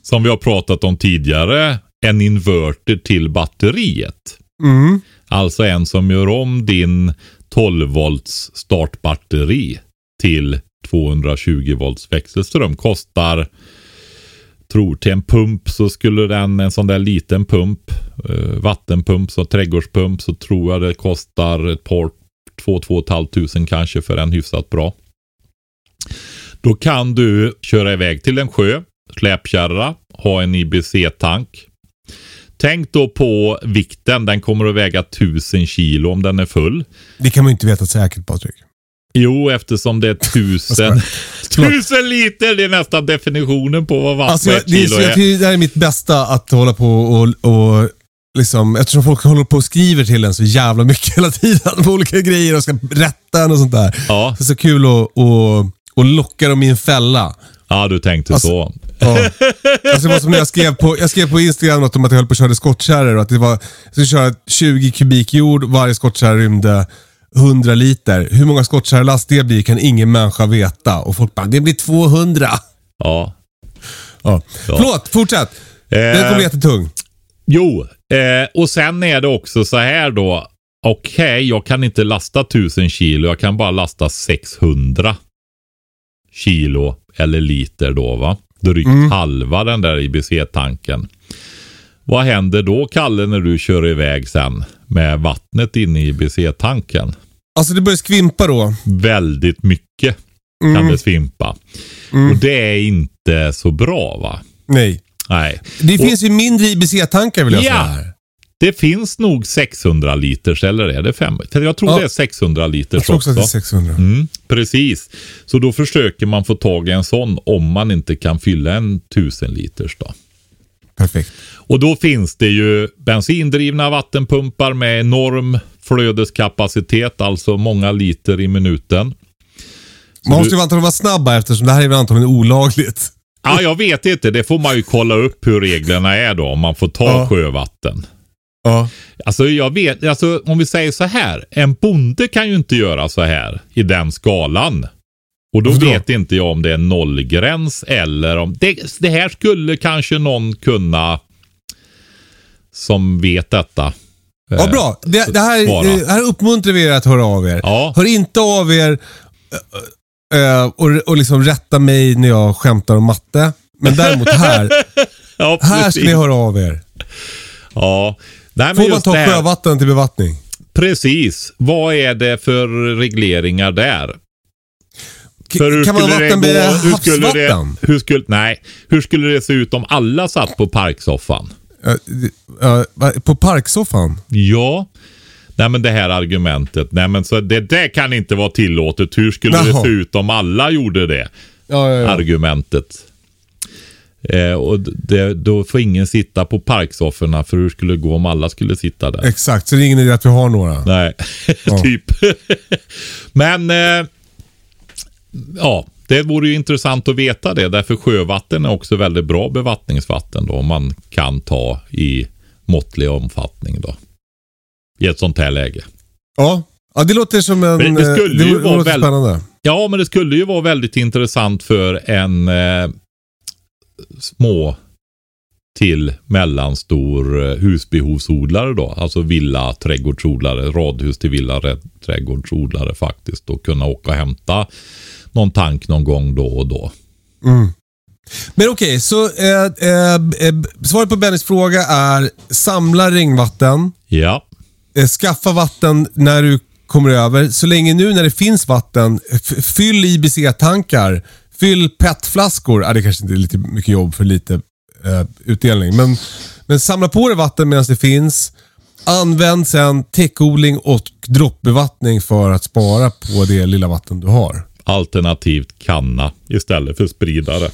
som vi har pratat om tidigare, en inverter till batteriet. Mm. Alltså en som gör om din 12 volts startbatteri till 220 volts växelström. Kostar, tror till en pump så skulle den, en sån där liten pump, eh, vattenpump, så trädgårdspump, så tror jag det kostar ett par, två, två och ett halvt tusen kanske för en hyfsat bra. Då kan du köra iväg till en sjö, släpkärra, ha en IBC-tank. Tänk då på vikten. Den kommer att väga 1000 kilo om den är full. Det kan man ju inte veta säkert Patrik. Jo, eftersom det är tusen, [laughs] tusen liter. Det är nästan definitionen på vad vatten Alltså, jag, det, kilo jag är. det här är mitt bästa att hålla på och, och liksom, eftersom folk håller på och skriver till en så jävla mycket [laughs] hela tiden på olika grejer och ska rätta en och sånt där. Ja. Så det är så kul att, att, att locka dem i en fälla. Ja, du tänkte Alltså- så. Ja. Alltså det var som när jag skrev på, jag skrev på Instagram något om att jag höll på att köra skottkärror och att det var, jag skulle köra 20 kubik jord, varje skottkärra rymde 100 liter. Hur många skottkärrelast det blir kan ingen människa veta. Och folk bara, det blir 200. Ja. Ja. Ja. Förlåt, fortsätt. Den kommer jättetung. Jo, eh, och sen är det också så här då. Okej, jag kan inte lasta 1000 kilo. Jag kan bara lasta 600 kilo eller liter då va. Drygt halva den där IBC-tanken. Vad händer då Kalle när du kör iväg sen med vattnet inne i IBC-tanken? Alltså det börjar skvimpa då. Väldigt mycket kan det svimpa. Och det är inte så bra va? Nej. Nej. Det Och- finns ju mindre IBC-tankar vill jag Ja. säga. Det finns nog 600 liters eller är det 5? Jag tror Ja. det är 600 liters Jag tror också att det är 600. Mm, precis. Så då försöker man få tag i en sån om man inte kan fylla en 1000 liters då. Perfekt. Och då finns det ju bensindrivna vattenpumpar med enorm flödeskapacitet, alltså många liter i minuten. Man måste du- ju antagligen vara snabba eftersom det här är väl antagligen olagligt. Ja, jag vet inte. Det får man ju kolla upp hur reglerna är då, om man får ta Ja. sjövatten. Ja. Alltså jag vet, alltså om vi säger så här. En bonde kan ju inte göra så här i den skalan. Och då Varför då? vet inte jag om det är nollgräns eller om... Det, det här skulle kanske någon kunna som vet detta. Ja, eh, bra. Det, det, här, det här uppmuntrar vi er att höra av er. Ja. Hör inte av er eh, eh, och, och liksom rätta mig när jag skämtar om matte. Men däremot här, [laughs] Ja, här ska ni höra av er. Ja. Nej, Får man ta sjövatten till bevattning? Precis. Vad är det för regleringar där? För kan man ha vatten med havsvatten? hur skulle, nej, hur skulle det se ut om alla satt på parksoffan? Eh, det- eh, på parksoffan? Ja. Nej men det här argumentet. Nej men så det, det kan inte vara tillåtet. Hur skulle det Jaha. se ut om alla gjorde det? Ja, ja, ja. Argumentet. Eh, och det, då får ingen sitta på parksofforna för hur skulle det gå om alla skulle sitta där? Exakt, så det är ingen idé att vi har några. Nej, [laughs] typ. [laughs] Men eh, ja, det vore ju intressant att veta det. Därför sjövatten är också väldigt bra bevattningsvatten då. Om man kan ta i måttlig omfattning då. I ett sånt här läge. Ja, ja det låter som en... Men det skulle eh, ju det vara låter väl- spännande. Ja, men det skulle ju vara väldigt intressant för en eh, små till mellanstor eh, husbehovsodlare då. Alltså villa, trädgårdsodlare, radhus till villa, rä- trädgårdsodlare faktiskt. Och kunna åka och hämta någon tank någon gång då och då. Men okej, så eh, eh, eh, svaret på Bennys fråga är samla regnvatten. Ja, Eh, skaffa vatten när du kommer över. Så länge nu när det finns vatten, fyll IBC-tankar. Fyll PET-flaskor. Ah, det kanske inte är lite mycket jobb för lite eh, utdelning. Men, men samla på dig vatten medan det finns. Använd sen täckodling och droppbevattning för att spara på det lilla vatten du har. Alternativt kanna istället för spridare.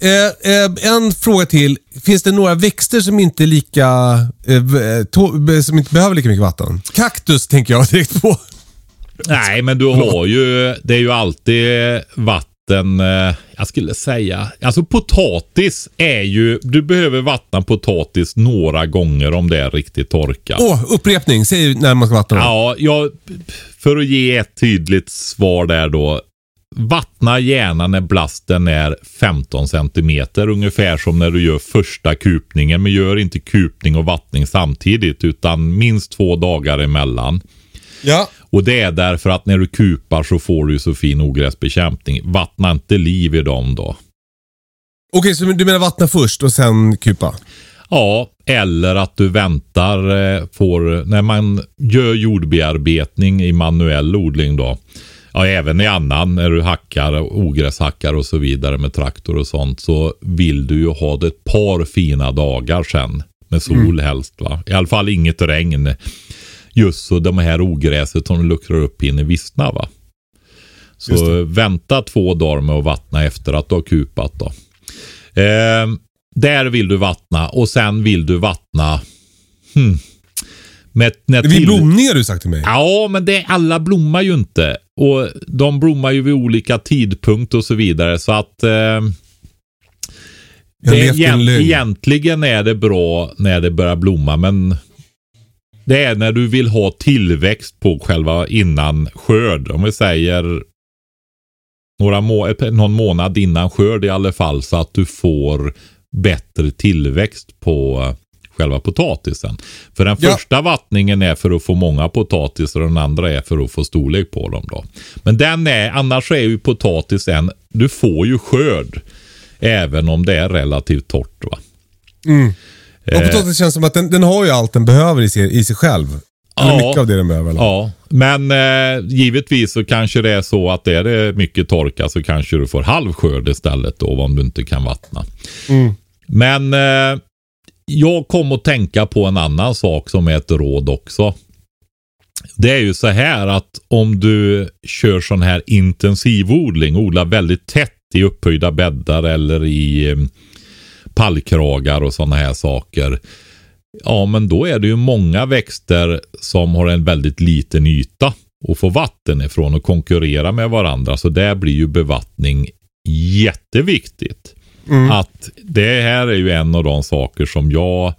Eh, eh, en fråga till. Finns det några växter som inte är lika eh, v- to- som inte behöver lika mycket vatten? Kaktus tänker jag direkt på. Nej, men du har ju, det är ju alltid vatten, eh, jag skulle säga, alltså potatis är ju, du behöver vattna potatis några gånger om det är riktigt torkat. Åh, upprepning. Säg när man ska vattna. Ja, jag, för att ge ett tydligt svar där då. Vattna gärna när blasten är 15 centimeter ungefär som när du gör första kupningen. Men gör inte kupning och vattning samtidigt utan minst två dagar emellan. Ja. Och det är därför att när du kupar så får du så fin ogräsbekämpning. Vattna inte liv i dem då. Okej, så du menar vattna först och sen kupa? Ja, eller att du väntar eh, får, när man gör jordbearbetning i manuell odling då. Ja, även i annan när du hackar, ogräshackar och så vidare med traktor och sånt så vill du ju ha det ett par fina dagar sen. Med sol helst va. I alla fall inget regn. Just så de här ogräset som luckrar upp hinner vissna va. Så vänta två dagar med att vattna efter att du har kupat. Då. Eh, där vill du vattna och sen vill du vattna hmm, med, blir till- blomningar har du sagt till mig. Ja, men det, alla blommar ju inte. Och de blommar ju vid olika tidpunkt och så vidare. Så att eh, det, egent, egentligen är det bra när det börjar blomma. Men det är när du vill ha tillväxt på själva innan skörd. Om vi säger några må någon månad innan skörd i alla fall. Så att du får bättre tillväxt på eh, själva potatisen. För den Ja. första vattningen är för att få många potatis och den andra är för att få storlek på dem. då. Men den är, annars är ju potatisen, du får ju skörd. Även om det är relativt torrt. va. Och potatis känns som att den, den har ju allt den behöver i sig, i sig själv. Eller Ja. mycket av det den behöver. eller? Ja, men eh, givetvis så kanske det är så att är det mycket torka så kanske du får halv skörd istället då om du inte kan vattna. Mm. Men eh, jag kom att tänka på en annan sak som är ett råd också. Det är ju så här att om du kör sån här intensivodling, odlar väldigt tätt i upphöjda bäddar eller i eh, pallkragar och sådana här saker. Ja, men då är det ju många växter som har en väldigt liten yta att få vatten ifrån och konkurrera med varandra. Så där blir ju bevattning jätteviktigt. Att det här är ju en av de saker som jag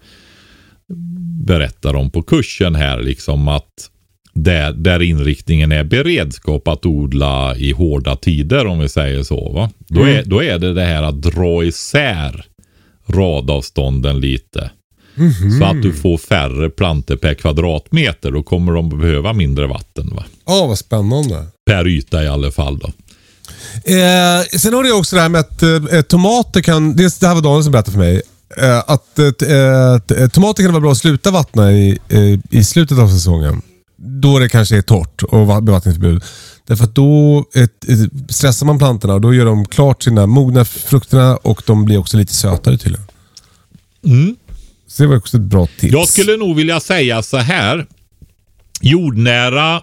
berättar om på kursen här. Liksom att där, där inriktningen är beredskap att odla i hårda tider om vi säger så. Va? Då, är, då är det det här att dra isär radavstånden lite. Så att du får färre planter per kvadratmeter. Då kommer de behöva mindre vatten. Va? Ja, vad spännande. Per yta i alla fall. Då. Eh, sen har du också det här med att eh, tomater kan, det, det här var Daniel som berättade för mig, eh, att eh, eh, eh, tomater kan vara bra att sluta vattna i, eh, i slutet av säsongen. Då det kanske är torrt och va- bevattningsförbud. Därför att då eh, eh, stressar man plantorna och då gör de klart sina mogna frukterna och de blir också lite sötare tydligen. Mm. Så det var också ett bra tips. Jag skulle nog vilja säga så här. Jordnära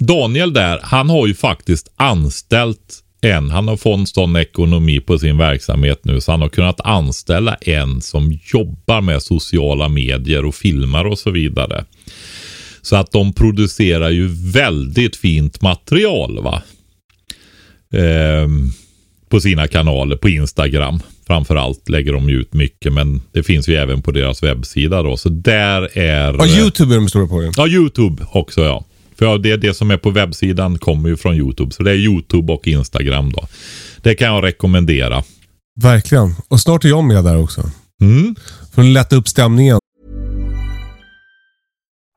Daniel där, han har ju faktiskt anställt en. Han har fått en sån ekonomi på sin verksamhet nu så han har kunnat anställa en som jobbar med sociala medier och filmar och så vidare. Så att de producerar ju väldigt fint material va. Ehm, på sina kanaler, på Instagram. Framförallt lägger de ut mycket men det finns ju även på deras webbsida då. Så där är... Ja, YouTube är de stora på. Ja, YouTube också ja. För ja, det, det som är på webbsidan kommer ju från YouTube. Så det är YouTube och Instagram då. Det kan jag rekommendera. Verkligen. Och snart är jag med där också. Mm. För att lätta upp stämningen.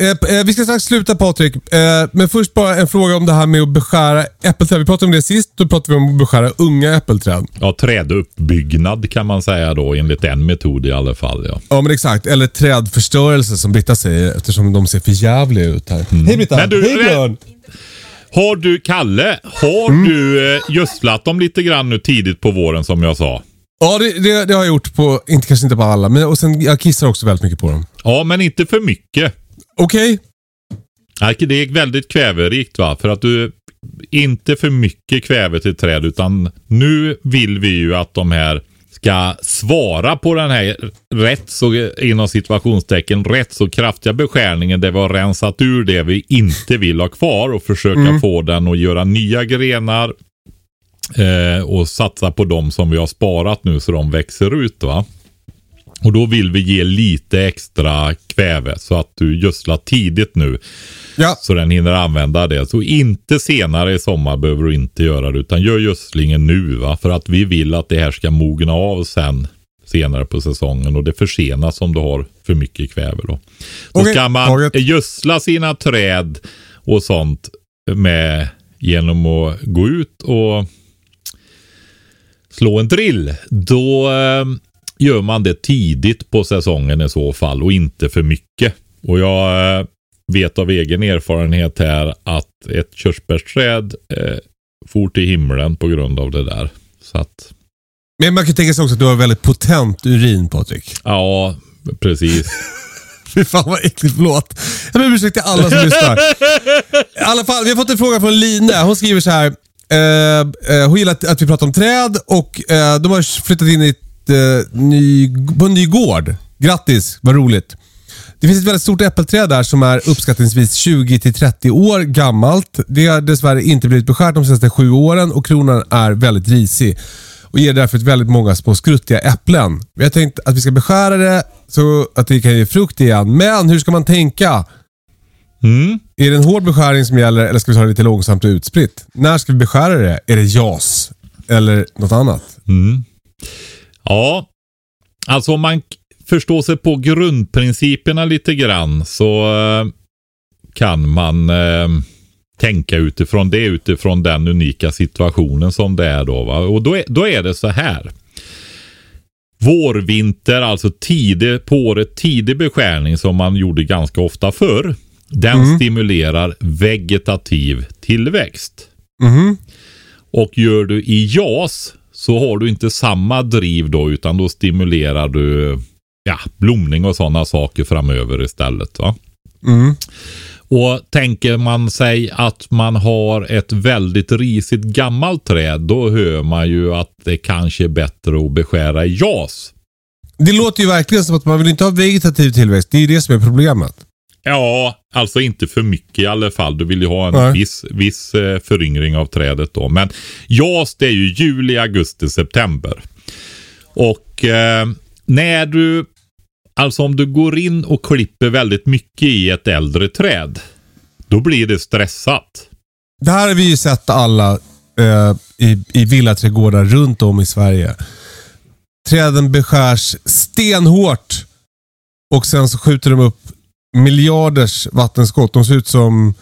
Eh, eh, vi ska strax sluta Patrik, eh, men först bara en fråga om det här med att beskära äppelträd. Vi pratade om det sist, då pratade vi om att beskära unga äppelträd. Ja, träduppbyggnad kan man säga då enligt en metod i alla fall. Ja. Ja men exakt, eller trädförstörelse som Britta säger eftersom de ser för jävliga ut här. Hej Britta! Men du, Hej Björn! Har du, Kalle, har Mm. du eh, gödslat dem lite grann nu tidigt på våren som jag sa? Ja det, det, det har jag gjort på, inte, kanske inte på alla, men och sen, jag kissar också väldigt mycket på dem. Ja, men inte för mycket. Okej? Nej, Det är väldigt kväverikt va? För att du inte för mycket kväve till träd utan nu vill vi ju att de här ska svara på den här rätt så inom situationstecken rätt så kraftiga beskärningen där vi har rensat ur det vi inte vill ha kvar och försöka få den att göra nya grenar eh, och satsa på de som vi har sparat nu så de växer ut. va. Och då vill vi ge lite extra kväve så att du gödslar tidigt nu. Ja. Så den hinner använda det. Så inte senare i sommar behöver du inte göra det. Utan gör gödslingen nu. Va? För att vi vill att det här ska mogna av sen. Senare på säsongen. Och det försenas om du har för mycket kväve. Då, då Okej, ska man taget. gödsla sina träd och sånt. Med, genom att gå ut och slå en drill. Då eh, gör man det tidigt på säsongen i så fall och inte för mycket. Och jag eh, vet av egen erfarenhet här att ett körsbärsträd eh, for till himlen på grund av det där. Så att, Men man kan tänka sig också att du har väldigt potent urin Patrik. ja, precis. [laughs] Fy fan vad äckligt, förlåt. Jag ber om ursäkt till alla som lyssnar. I alla fall, vi har fått en fråga från Line. Hon skriver så här. Eh, eh, hon gillar att, att vi pratar om träd och eh, de har flyttat in i ett, eh, ny, på en ny gård. Grattis, vad roligt. Det finns ett väldigt stort äppelträd där som är uppskattningsvis 20-30 år gammalt. Det har dessvärre inte blivit beskärt de senaste sju åren och kronan är väldigt risig och ger därför väldigt många små skruttiga äpplen. Vi har tänkt att vi ska beskära det så att det kan ge frukt igen. Men hur ska man tänka? Mm. Är det en hård beskärning som gäller eller ska vi ta det lite långsamt och utspritt? När ska vi beskära det? Är det JAS? Eller något annat? Mm. Ja, alltså om man förstår sig på grundprinciperna lite grann så eh, kan man eh, tänka utifrån det, utifrån den unika situationen som det är då. Va? Och då är, då är det så här. Vårvinter, alltså tidig, på året tidig beskärning som man gjorde ganska ofta förr. Den stimulerar vegetativ tillväxt. Mhm. Och gör du i JAS så har du inte samma driv då utan då stimulerar du ja, blomning och sådana saker framöver istället. Va? Mm. Och tänker man sig att man har ett väldigt risigt gammalt träd då hör man ju att det kanske är bättre att beskära i JAS. Det låter ju verkligen som att man vill inte ha vegetativ tillväxt. Det är ju det som är problemet. Ja, alltså inte för mycket i alla fall. Du vill ju ha en Nej. viss, viss eh, föryngring av trädet då. Men JAS det är ju juli, augusti, september. Och eh, när du, alltså om du går in och klipper väldigt mycket i ett äldre träd. Då blir det stressat. Det här har vi ju sett alla eh, i, i villaträdgårdar runt om i Sverige. Träden beskärs stenhårt och sen så skjuter de upp miljarders vattenskott. De ser ut som,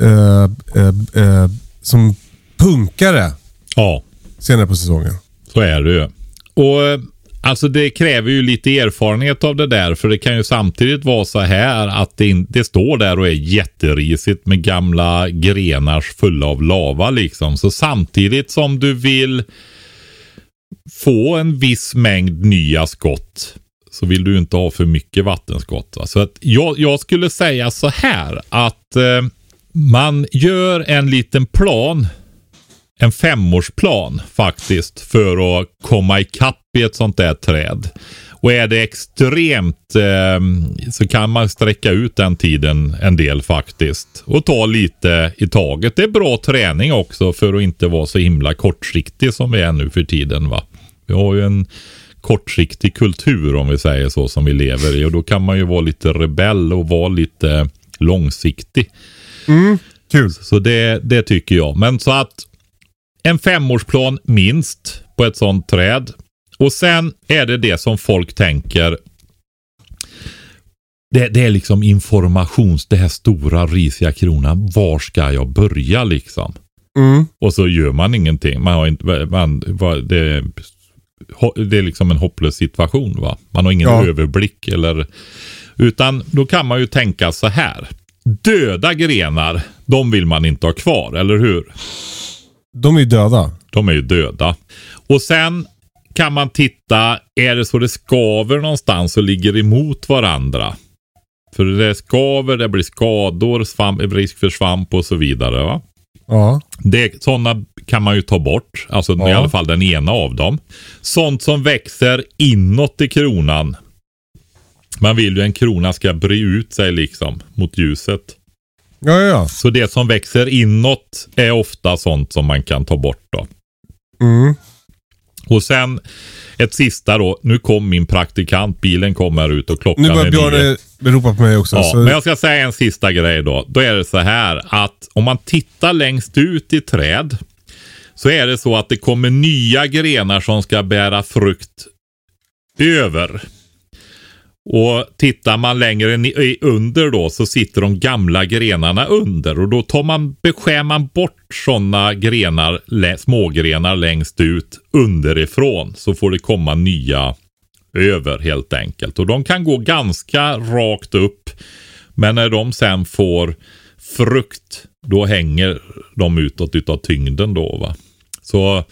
eh, eh, eh, som punkare Ja, senare på säsongen. så är det ju. Och eh, alltså det kräver ju lite erfarenhet av det där. För det kan ju samtidigt vara så här att det, in, det står där och är jätterisigt med gamla grenar fulla av lava liksom. Så samtidigt som du vill få en viss mängd nya skott så vill du inte ha för mycket vattenskott. Va? Så att jag, jag skulle säga så här att eh, man gör en liten plan en femårsplan faktiskt för att komma ikapp i ett sånt där träd. Och är det extremt eh, så kan man sträcka ut den tiden en del faktiskt. Och ta lite i taget. Det är bra träning också för att inte vara så himla kortsiktig som vi är nu för tiden. va. Vi har ju en kortsiktig kultur om vi säger så som vi lever i. Och då kan man ju vara lite rebell och vara lite långsiktig. Kul. Så det, det tycker jag. Men så att en femårsplan minst på ett sånt träd. Och sen är det det som folk tänker. Det, det är liksom informations, det här stora risiga kronan. Var ska jag börja liksom? Mm. Och så gör man ingenting. Man har inte, man, det, det är liksom en hopplös situation. va? Man har ingen Ja. överblick. eller Utan då kan man ju tänka så här. Döda grenar, de vill man inte ha kvar, eller hur? De är ju döda. De är ju döda. Och sen kan man titta, är det så det skaver någonstans och ligger emot varandra? För det skaver, det blir skador, svamp, risk för svamp och så vidare. Va? Ja. Det, sådana kan man ju ta bort. Alltså Ja. i alla fall den ena av dem. Sånt som växer inåt i kronan. Man vill ju en krona ska bre ut sig liksom mot ljuset. Ja, ja. Så det som växer inåt är ofta sånt som man kan ta bort då. Mm. Och sen ett sista då. Nu kom min praktikant. Bilen kommer ut och klockan Nu börjar är nio. Björn ropa på mig också. Ja, så... men jag ska säga en sista grej då. Då är det så här att om man tittar längst ut i träd så är det så att det kommer nya grenar som ska bära frukt över. Och tittar man längre under då så sitter de gamla grenarna under och då tar man, beskär man bort sådana grenar, smågrenar längst ut underifrån så får det komma nya över helt enkelt. Och de kan gå ganska rakt upp. Men när de sen får frukt då hänger de utåt utav tyngden då va. Så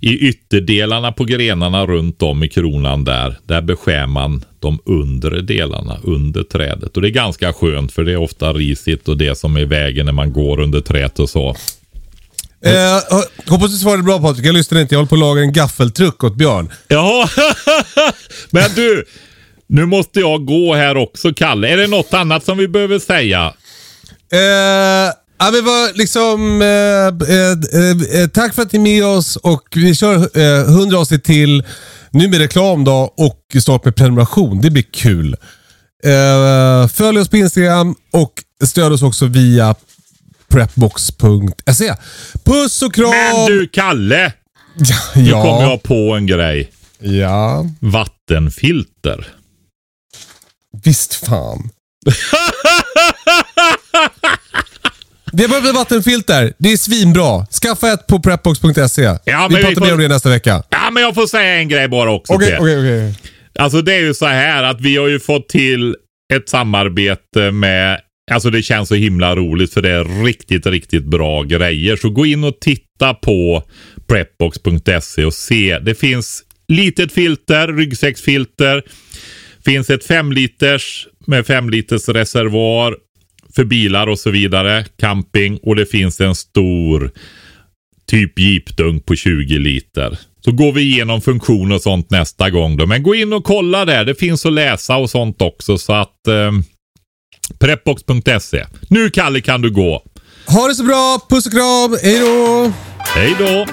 i ytterdelarna på grenarna runt om i kronan där, där beskär man de undre delarna under trädet. Och det är ganska skönt för det är ofta risigt och det som är i vägen när man går under trädet och så. Eh, hoppas du svarade bra Patrik. Jag lyssnade inte. Jag håller på att laga en gaffeltruck åt Björn. Jaha, [laughs] men du. Nu måste jag gå här också Kalle. Är det något annat som vi behöver säga? Eh, ja, men vad, liksom, eh, eh, eh, tack för att ni är med oss och vi kör eh, 100 avsnitt till. Nu med reklam då och snart med prenumeration. Det blir kul. Eh, följ oss på Instagram och stöd oss också via prepbox.se. Puss och kram! Men du Kalle! Nu ja, kommer jag på en grej. ja, Vattenfilter. visst fan. [laughs] Har börjat med vattenfilter. Det är svinbra. Skaffa ett på prepbox.se. Ja, vi men vi pratar får- mer om det nästa vecka. Ja, men jag får säga en grej bara också. Okej, okej, okej. Alltså det är ju så här att vi har ju fått till ett samarbete med Alltså det känns så himla roligt för det är riktigt, riktigt bra grejer. Så gå in och titta på prepbox.se och se. Det finns litet filter, ryggsäcksfilter. Finns ett 5 liters med 5 liters reservoar för bilar och så vidare. Camping och det finns en stor typ jeepdunk på 20 liter. Så går vi igenom funktion och sånt nästa gång då. Men gå in och kolla där. Det finns att läsa och sånt också så att eh, Prepbox.se. Nu Kalle kan du gå. Ha det så bra. Puss och kram. Hej då! Hej då!